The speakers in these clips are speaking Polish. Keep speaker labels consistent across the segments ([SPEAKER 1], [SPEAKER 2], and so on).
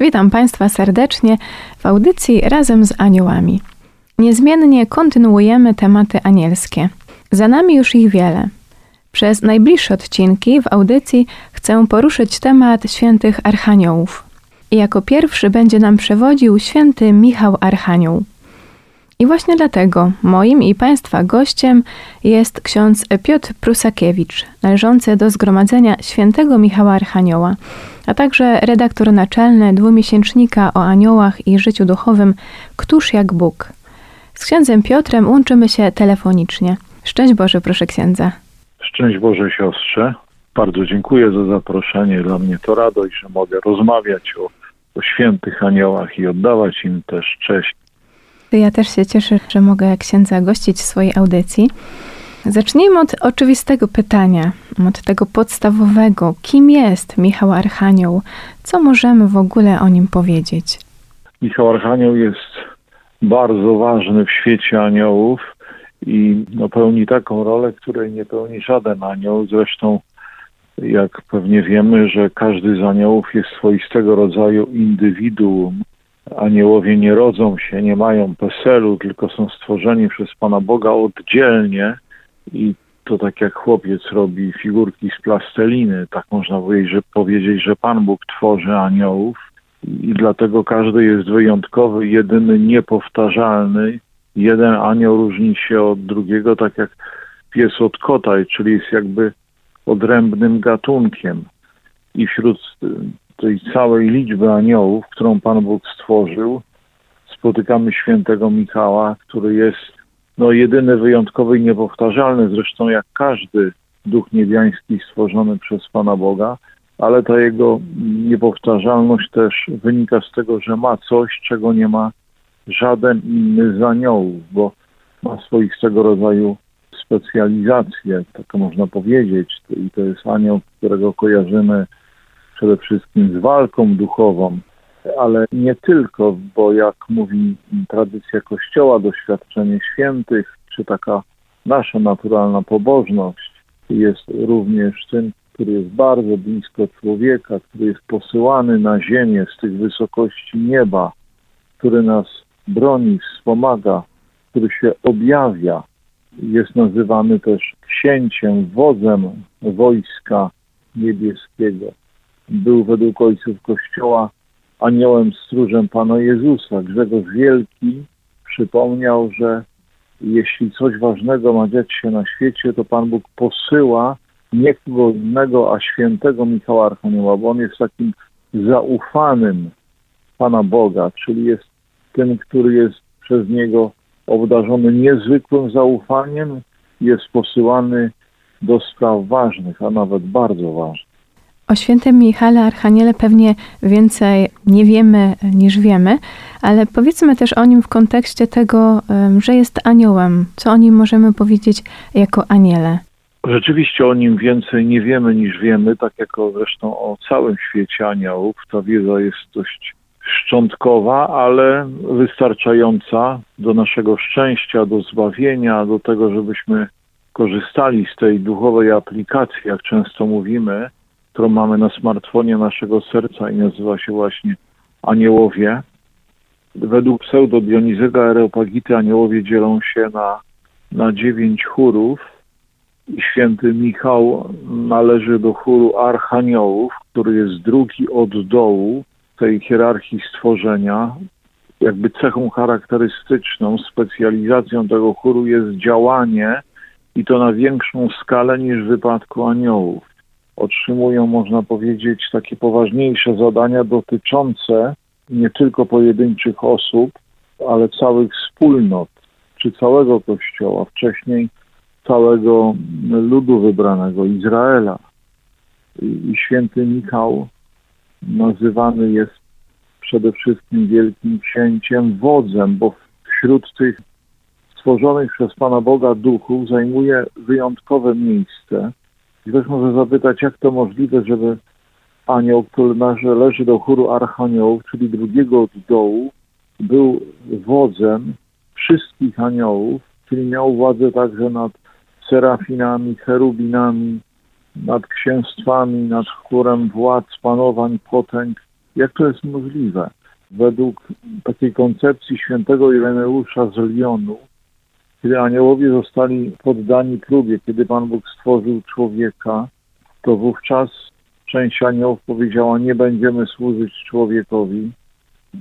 [SPEAKER 1] Witam Państwa serdecznie w audycji razem z aniołami. Niezmiennie kontynuujemy tematy anielskie. Za nami już ich wiele. Przez najbliższe odcinki w audycji chcę poruszyć temat świętych archaniołów. I jako pierwszy będzie nam przewodził święty Michał Archanioł. I właśnie dlatego moim i Państwa gościem jest ksiądz Piotr Prusakiewicz, należący do Zgromadzenia Świętego Michała Archanioła, a także redaktor naczelny dwumiesięcznika o aniołach i życiu duchowym Któż jak Bóg. Z księdzem Piotrem łączymy się telefonicznie. Szczęść Boże, proszę księdza.
[SPEAKER 2] Szczęść Boże siostrze. Bardzo dziękuję za zaproszenie. Dla mnie to radość, że mogę rozmawiać o, o świętych aniołach i oddawać im też cześć.
[SPEAKER 1] Ja też się cieszę, że mogę księdza gościć w swojej audycji. Zacznijmy od oczywistego pytania, od tego podstawowego. Kim jest Michał Archanioł? Co możemy w ogóle o nim powiedzieć?
[SPEAKER 2] Michał Archanioł jest bardzo ważny w świecie aniołów i no, pełni taką rolę, której nie pełni żaden anioł. Zresztą, jak pewnie wiemy, że każdy z aniołów jest swoistego rodzaju indywiduum. Aniołowie nie rodzą się, nie mają peselu, tylko są stworzeni przez Pana Boga oddzielnie i to tak jak chłopiec robi figurki z plasteliny, tak można powiedzieć, że, powiedzieć, że Pan Bóg tworzy aniołów i dlatego każdy jest wyjątkowy, jedyny, niepowtarzalny. Jeden anioł różni się od drugiego, tak jak pies od kota, czyli jest jakby odrębnym gatunkiem. I wśród y, tej całej liczby aniołów, którą Pan Bóg stworzył, spotykamy świętego Michała, który jest no, jedyny, wyjątkowy i niepowtarzalny, zresztą jak każdy duch niebiański stworzony przez Pana Boga, ale ta jego niepowtarzalność też wynika z tego, że ma coś, czego nie ma żaden inny z aniołów, bo ma swoistego rodzaju specjalizację, tak można powiedzieć. I to jest anioł, którego kojarzymy przede wszystkim z walką duchową, ale nie tylko, bo jak mówi tradycja Kościoła, doświadczenie świętych, czy taka nasza naturalna pobożność, jest również tym, który jest bardzo blisko człowieka, który jest posyłany na ziemię z tych wysokości nieba, który nas broni, wspomaga, który się objawia. Jest nazywany też księciem, wodzem wojska niebieskiego. Był według ojców Kościoła aniołem stróżem Pana Jezusa. Grzegorz Wielki przypomniał, że jeśli coś ważnego ma dziać się na świecie, to Pan Bóg posyła nie kogo innego, a świętego Michała Archanioła, bo on jest takim zaufanym Pana Boga, czyli jest tym, który jest przez niego obdarzony niezwykłym zaufaniem, jest posyłany do spraw ważnych, a nawet bardzo ważnych.
[SPEAKER 1] O świętym Michale Archaniele pewnie więcej nie wiemy niż wiemy, ale powiedzmy też o nim w kontekście tego, że jest aniołem. Co o nim możemy powiedzieć jako aniele?
[SPEAKER 2] Rzeczywiście o nim więcej nie wiemy niż wiemy, tak jak o, zresztą o całym świecie aniołów. Ta wiedza jest dość szczątkowa, ale wystarczająca do naszego szczęścia, do zbawienia, do tego, żebyśmy korzystali z tej duchowej aplikacji, jak często mówimy, którą mamy na smartfonie naszego serca i nazywa się właśnie aniołowie. Według pseudo Dionizego Areopagity aniołowie dzielą się na, na dziewięć chórów i święty Michał należy do chóru archaniołów, który jest drugi od dołu tej hierarchii stworzenia. jakby cechą charakterystyczną, specjalizacją tego chóru jest działanie i to na większą skalę niż w wypadku aniołów. Otrzymują, można powiedzieć, takie poważniejsze zadania dotyczące nie tylko pojedynczych osób, ale całych wspólnot, czy całego Kościoła, wcześniej całego ludu wybranego, Izraela. I, święty Michał nazywany jest przede wszystkim wielkim księciem, wodzem, bo wśród tych stworzonych przez Pana Boga duchów zajmuje wyjątkowe miejsce. Ktoś może zapytać, jak to możliwe, żeby anioł, który należy do chóru archaniołów, czyli drugiego od dołu, był wodzem wszystkich aniołów, czyli miał władzę także nad serafinami, cherubinami, nad księstwami, nad chórem władz, panowań, potęg. Jak to jest możliwe? Według takiej koncepcji świętego Ireneusza z Lyonu, kiedy aniołowie zostali poddani próbie, kiedy Pan Bóg stworzył człowieka, to wówczas część aniołów powiedziała, nie będziemy służyć człowiekowi,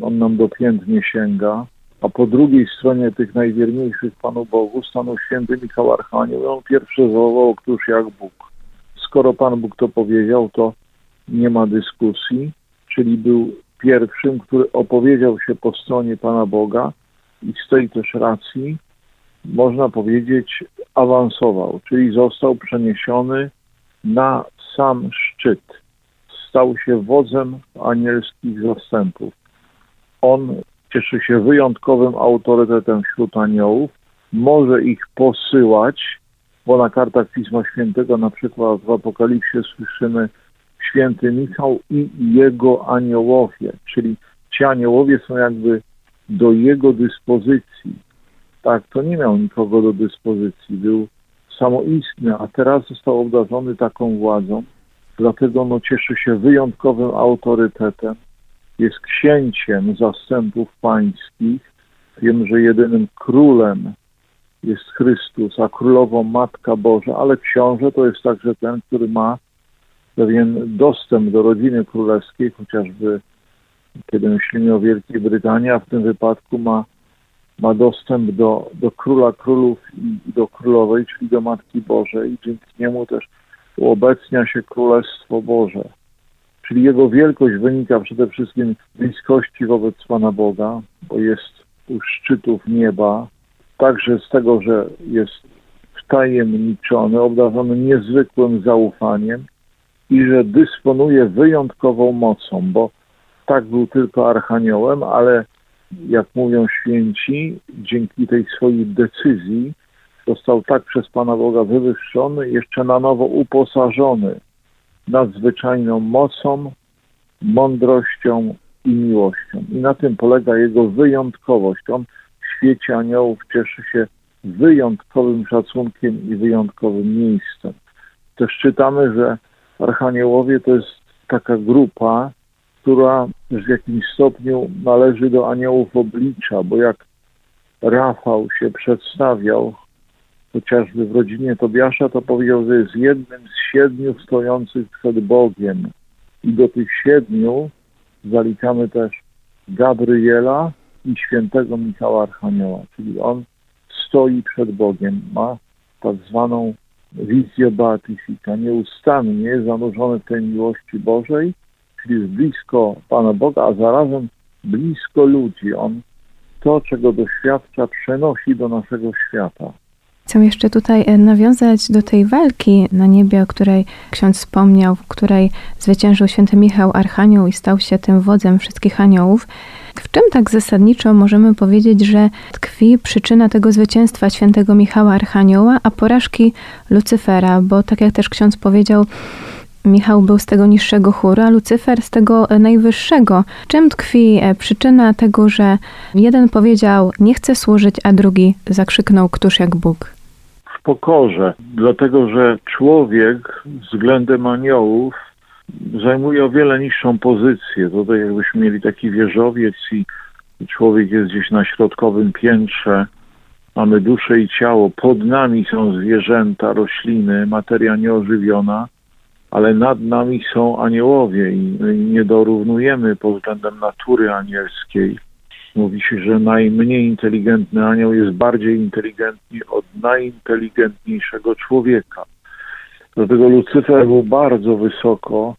[SPEAKER 2] on nam dopiętnie sięga, a po drugiej stronie tych najwierniejszych Panu Bogu stanął święty Michał Archanioł i on pierwszy zawołał, któż jak Bóg. Skoro Pan Bóg to powiedział, to nie ma dyskusji, czyli był pierwszym, który opowiedział się po stronie Pana Boga i z tej też racji, można powiedzieć, awansował, czyli został przeniesiony na sam szczyt. Stał się wodzem anielskich zastępów. On cieszy się wyjątkowym autorytetem wśród aniołów, może ich posyłać, bo na kartach Pisma Świętego, na przykład w Apokalipsie słyszymy święty Michał i jego aniołowie, czyli ci aniołowie są jakby do jego dyspozycji. Tak, to nie miał nikogo do dyspozycji, był samoistny, a teraz został obdarzony taką władzą, dlatego no, cieszy się wyjątkowym autorytetem, jest księciem zastępów pańskich. Wiem, że jedynym królem jest Chrystus, a królową Matka Boża, ale książę to jest także ten, który ma pewien dostęp do rodziny królewskiej, chociażby kiedy myślimy o Wielkiej Brytanii, a w tym wypadku ma, ma dostęp do, do króla królów i do królowej, czyli do Matki Bożej. Dzięki niemu też uobecnia się Królestwo Boże. Czyli jego wielkość wynika przede wszystkim z bliskości wobec Pana Boga, bo jest u szczytów nieba, także z tego, że jest wtajemniczony, obdarzony niezwykłym zaufaniem i że dysponuje wyjątkową mocą, bo tak był tylko archaniołem, ale jak mówią święci, dzięki tej swojej decyzji został tak przez Pana Boga wywyższony, jeszcze na nowo uposażony nadzwyczajną mocą, mądrością i miłością. I na tym polega jego wyjątkowość. On w świecie aniołów cieszy się wyjątkowym szacunkiem i wyjątkowym miejscem. Też czytamy, że archaniołowie to jest taka grupa, która w jakimś stopniu należy do aniołów oblicza, bo jak Rafał się przedstawiał chociażby w rodzinie Tobiasza, to powiedział, że jest jednym z siedmiu stojących przed Bogiem. I do tych siedmiu zaliczamy też Gabriela i świętego Michała Archanioła, czyli on stoi przed Bogiem, ma tak zwaną wizję beatyfika, nieustannie zanurzony w tej miłości Bożej, jest blisko Pana Boga, a zarazem blisko ludzi. On to, czego doświadcza, przenosi do naszego świata.
[SPEAKER 1] Chcę jeszcze tutaj e, nawiązać do tej walki na niebie, o której ksiądz wspomniał, w której zwyciężył święty Michał Archanioł i stał się tym wodzem wszystkich aniołów. W czym tak zasadniczo możemy powiedzieć, że tkwi przyczyna tego zwycięstwa świętego Michała Archanioła, a porażki Lucyfera? Bo tak jak też ksiądz powiedział, Michał był z tego niższego chóru, a Lucyfer z tego e, najwyższego. Czym tkwi e, przyczyna tego, że jeden powiedział nie chcę służyć, a drugi zakrzyknął któż jak Bóg?
[SPEAKER 2] w pokorze, dlatego że człowiek względem aniołów zajmuje o wiele niższą pozycję. Tutaj jakbyśmy mieli taki wieżowiec i człowiek jest gdzieś na środkowym piętrze, mamy duszę i ciało, pod nami są zwierzęta, rośliny, materia nieożywiona, ale nad nami są aniołowie i nie dorównujemy pod względem natury anielskiej. Mówi się, że najmniej inteligentny anioł jest bardziej inteligentny od najinteligentniejszego człowieka. Dlatego Lucyfer był bardzo wysoko,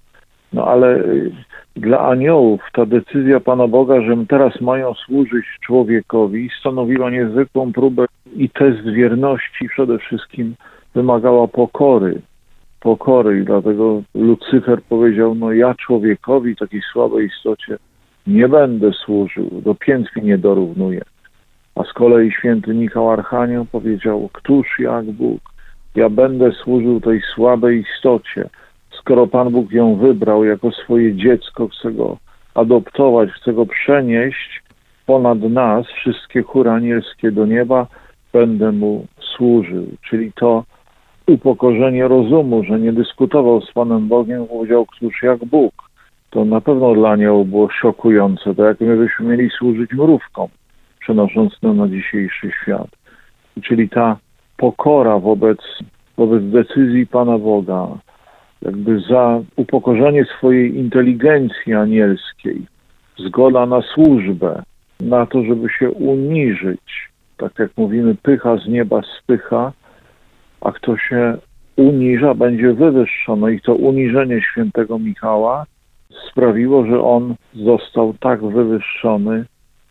[SPEAKER 2] no ale y, dla aniołów ta decyzja Pana Boga, że teraz mają służyć człowiekowi, stanowiła niezwykłą próbę i test wierności przede wszystkim wymagała pokory. Pokory i dlatego Lucyfer powiedział, no ja człowiekowi, takiej słabej istocie, nie będę służył, do piętki nie dorównuję. A z kolei święty Michał Archanioł powiedział, któż jak Bóg, ja będę służył tej słabej istocie. Skoro Pan Bóg ją wybrał jako swoje dziecko, chce go adoptować, chce go przenieść ponad nas, wszystkie chóry anielskie do nieba, będę mu służył. Czyli to upokorzenie rozumu, że nie dyskutował z Panem Bogiem, powiedział, któż jak Bóg. To na pewno dla niego było szokujące, to jak my byśmy mieli służyć mrówkom, przenosząc to na dzisiejszy świat. Czyli ta pokora wobec, wobec decyzji Pana Boga, jakby za upokorzenie swojej inteligencji anielskiej, zgoda na służbę, na to, żeby się uniżyć. Tak jak mówimy, pycha z nieba spycha, a kto się uniża, będzie wywyższony. I to uniżenie świętego Michała sprawiło, że on został tak wywyższony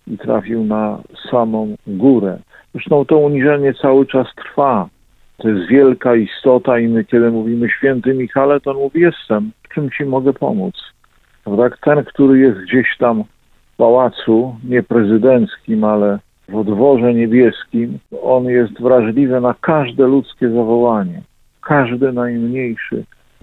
[SPEAKER 2] i trafił na samą górę. Zresztą to uniżenie cały czas trwa. To jest wielka istota i my, kiedy mówimy święty Michale, to on mówi, jestem, w czym ci mogę pomóc? Tak, ten, który jest gdzieś tam w pałacu, nie prezydenckim, ale w dworze niebieskim, on jest wrażliwy na każde ludzkie zawołanie, każde najmniejsze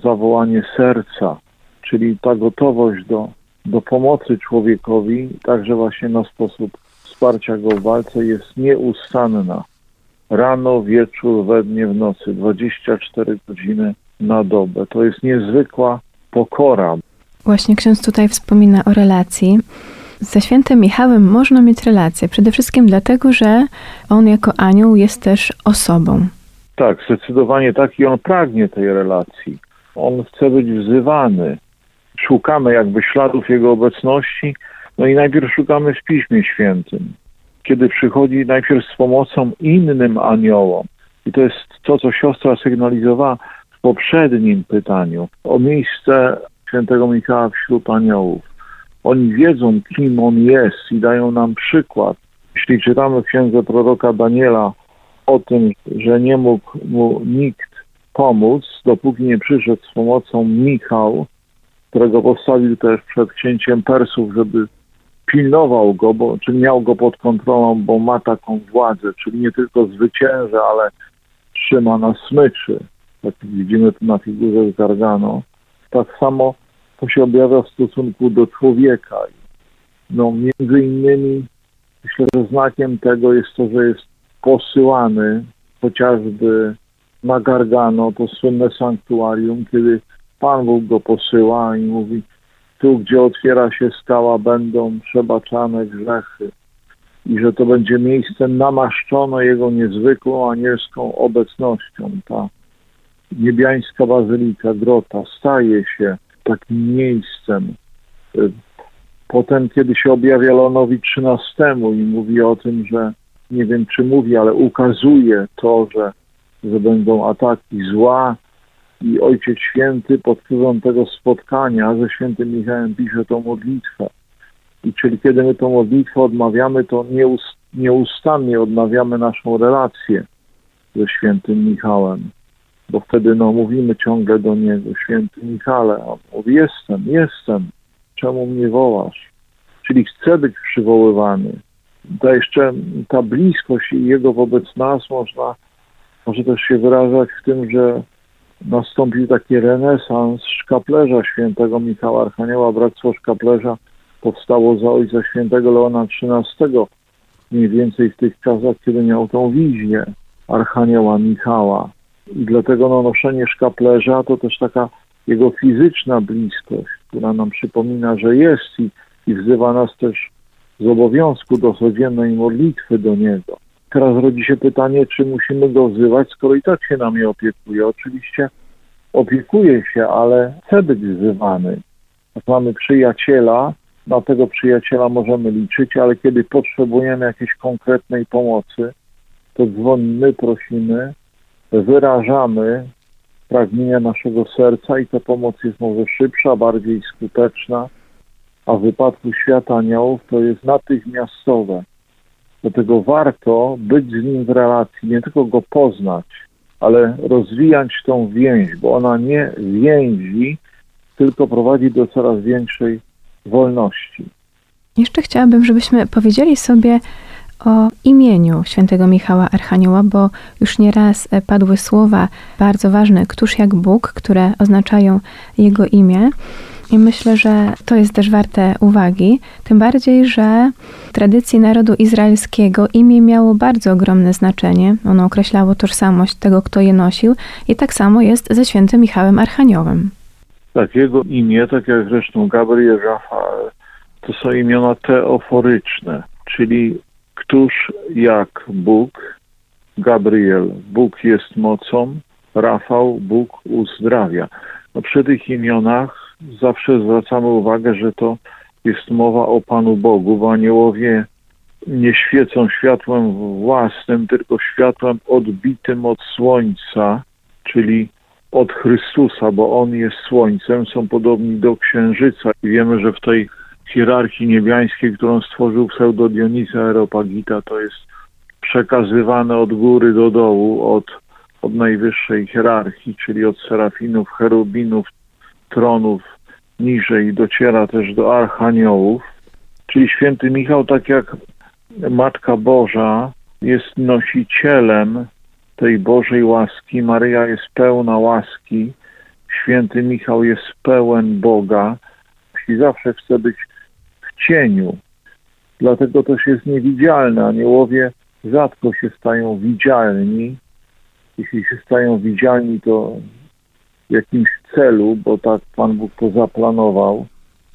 [SPEAKER 2] zawołanie serca, czyli ta gotowość do, do pomocy człowiekowi, także właśnie na sposób wsparcia go w walce jest nieustanna. Rano, wieczór, we dnie, w nocy, 24 godziny na dobę. To jest niezwykła pokora.
[SPEAKER 1] Właśnie ksiądz tutaj wspomina o relacji. Ze świętym Michałem można mieć relację. Przede wszystkim dlatego, że on jako anioł jest też osobą.
[SPEAKER 2] Tak, zdecydowanie tak i on pragnie tej relacji. On chce być wzywany. Szukamy jakby śladów jego obecności, no i najpierw szukamy w Piśmie Świętym, kiedy przychodzi najpierw z pomocą innym aniołom. I to jest to, co siostra sygnalizowała w poprzednim pytaniu o miejsce świętego Michała wśród aniołów. Oni wiedzą, kim on jest i dają nam przykład. Jeśli czytamy w księdze proroka Daniela o tym, że nie mógł mu nikt pomóc, dopóki nie przyszedł z pomocą Michał, którego postawił też przed księciem Persów, żeby pilnował go, bo, czy miał go pod kontrolą, bo ma taką władzę, czyli nie tylko zwycięża, ale trzyma na smyczy, jak widzimy tu na figurze z Gargano. Tak samo to się objawia w stosunku do człowieka. No, między innymi myślę, że znakiem tego jest to, że jest posyłany chociażby na Gargano, to słynne sanktuarium, kiedy Pan Bóg go posyła i mówi, tu gdzie otwiera się skała będą przebaczane grzechy i że to będzie miejsce namaszczone Jego niezwykłą anielską obecnością. Ta niebiańska bazylika, grota staje się takim miejscem. Potem, kiedy się objawia Leonowi XIII i mówi o tym, że nie wiem czy mówi, ale ukazuje to, że, że będą ataki zła i Ojciec Święty pod wpływem tego spotkania ze świętym Michałem pisze tą modlitwę. I czyli kiedy my tą modlitwę odmawiamy, to nieustannie odnawiamy naszą relację ze świętym Michałem bo wtedy no, mówimy ciągle do niego, święty Michale, on mówi, jestem, jestem, czemu mnie wołasz? Czyli chce być przywoływany. To jeszcze ta bliskość jego wobec nas można, może też się wyrażać w tym, że nastąpił taki renesans szkaplerza świętego Michała Archanioła, Bractwo Szkaplerza powstało za ojca świętego Leona XIII, mniej więcej w tych czasach, kiedy miał tą wizję Archanioła Michała. Dlatego no, noszenie szkaplerza to też taka jego fizyczna bliskość, która nam przypomina, że jest i, i wzywa nas też z obowiązku do codziennej modlitwy do Niego. Teraz rodzi się pytanie, czy musimy go wzywać, skoro i tak się nami opiekuje. Oczywiście opiekuje się, ale chce być wzywany. Jak mamy przyjaciela, na tego przyjaciela możemy liczyć, ale kiedy potrzebujemy jakiejś konkretnej pomocy, to dzwonimy, prosimy, wyrażamy pragnienia naszego serca i ta pomoc jest może szybsza, bardziej skuteczna, a w wypadku świata aniołów to jest natychmiastowe. Dlatego warto być z nim w relacji, nie tylko go poznać, ale rozwijać tą więź, bo ona nie więzi, tylko prowadzi do coraz większej wolności.
[SPEAKER 1] Jeszcze chciałabym, żebyśmy powiedzieli sobie o imieniu świętego Michała Archanioła, bo już nieraz e, padły słowa bardzo ważne, któż jak Bóg, które oznaczają jego imię. I myślę, że to jest też warte uwagi, tym bardziej, że w tradycji narodu izraelskiego imię miało bardzo ogromne znaczenie. Ono określało tożsamość tego, kto je nosił, i tak samo jest ze świętym Michałem Archaniołem.
[SPEAKER 2] Tak, jego imię, tak jak zresztą Gabriel Rafael, to są imiona teoforyczne, czyli któż jak Bóg, Gabriel, Bóg jest mocą, Rafał, Bóg uzdrawia. No przy tych imionach zawsze zwracamy uwagę, że to jest mowa o Panu Bogu, bo aniołowie nie świecą światłem własnym, tylko światłem odbitym od słońca, czyli od Chrystusa, bo On jest słońcem, są podobni do księżyca i wiemy, że w tej hierarchii niebiańskiej, którą stworzył pseudo Dionisa Aeropagita, to jest przekazywane od góry do dołu, od, od najwyższej hierarchii, czyli od serafinów, cherubinów, tronów, niżej dociera też do archaniołów. Czyli święty Michał, tak jak Matka Boża, jest nosicielem tej Bożej łaski. Maryja jest pełna łaski. Święty Michał jest pełen Boga i zawsze chce być w cieniu. Dlatego też jest niewidzialny. Aniołowie rzadko się stają widzialni. Jeśli się stają widzialni, to w jakimś celu, bo tak Pan Bóg to zaplanował,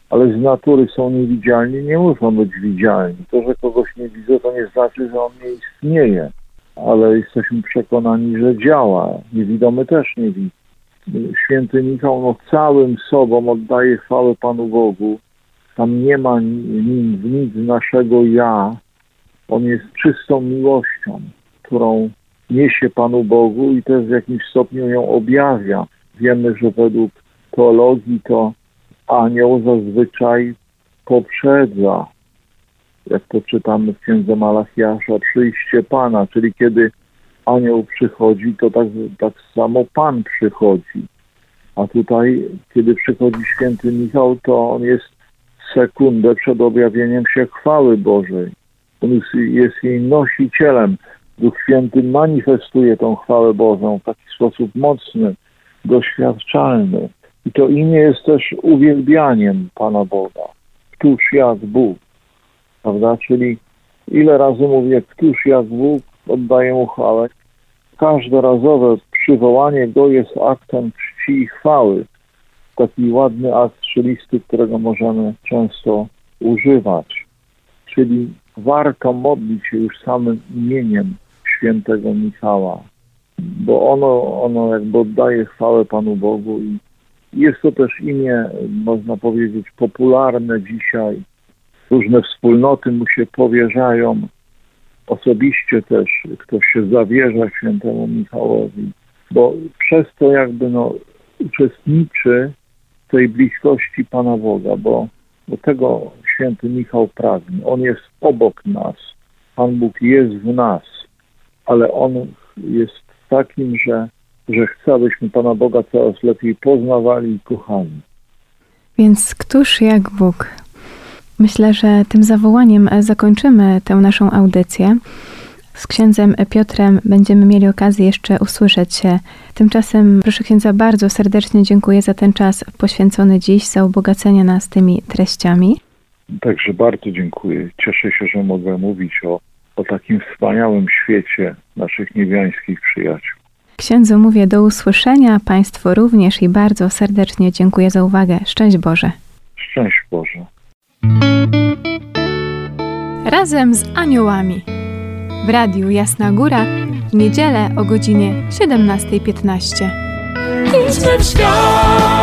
[SPEAKER 2] ale z natury są niewidzialni, nie muszą być widzialni. To, że kogoś nie widzę, to nie znaczy, że on nie istnieje, ale jesteśmy przekonani, że działa. Niewidomy też nie widzi. Święty Michał no, całym sobą oddaje chwałę Panu Bogu. Tam nie ma nim nic naszego ja. On jest czystą miłością, którą niesie Panu Bogu i też w jakimś stopniu ją objawia. Wiemy, że według teologii to anioł zazwyczaj poprzedza, jak to czytamy w księdze Malachiasza, przyjście Pana, czyli kiedy anioł przychodzi, to tak, tak samo Pan przychodzi. A tutaj, kiedy przychodzi święty Michał, to on jest sekundę przed objawieniem się chwały Bożej. On jest, jej nosicielem. Duch Święty manifestuje tą chwałę Bożą w taki sposób mocny, doświadczalny. I to imię jest też uwielbianiem Pana Boga. Któż jak Bóg, prawda? Czyli ile razy mówię, któż jak Bóg, oddaję mu chwałę. Każdorazowe przywołanie Go jest aktem czci i chwały. Taki ładny akt strzelisty, którego możemy często używać. Czyli warto modlić się już samym imieniem świętego Michała, bo ono, ono jakby oddaje chwałę Panu Bogu i jest to też imię, można powiedzieć, popularne dzisiaj. Różne wspólnoty mu się powierzają. Osobiście też ktoś się zawierza świętemu Michałowi, bo przez to jakby no, uczestniczy tej bliskości Pana Boga, bo do tego święty Michał pragnie. On jest obok nas. Pan Bóg jest w nas, ale On jest takim, że, że chce, abyśmy Pana Boga coraz lepiej poznawali i kochali.
[SPEAKER 1] Więc któż jak Bóg? Myślę, że tym zawołaniem zakończymy tę naszą audycję. Z księdzem Piotrem będziemy mieli okazję jeszcze usłyszeć się. Tymczasem, proszę księdza, bardzo serdecznie dziękuję za ten czas poświęcony dziś, za ubogacenie nas tymi treściami.
[SPEAKER 2] Także bardzo dziękuję. Cieszę się, że mogę mówić o, o takim wspaniałym świecie naszych niebiańskich przyjaciół.
[SPEAKER 1] Księdzu mówię do usłyszenia, Państwu również i bardzo serdecznie dziękuję za uwagę. Szczęść Boże.
[SPEAKER 2] Szczęść Boże.
[SPEAKER 1] Razem z aniołami. W radiu Jasna Góra w niedzielę o godzinie 17.15.
[SPEAKER 3] Idźmy w świat.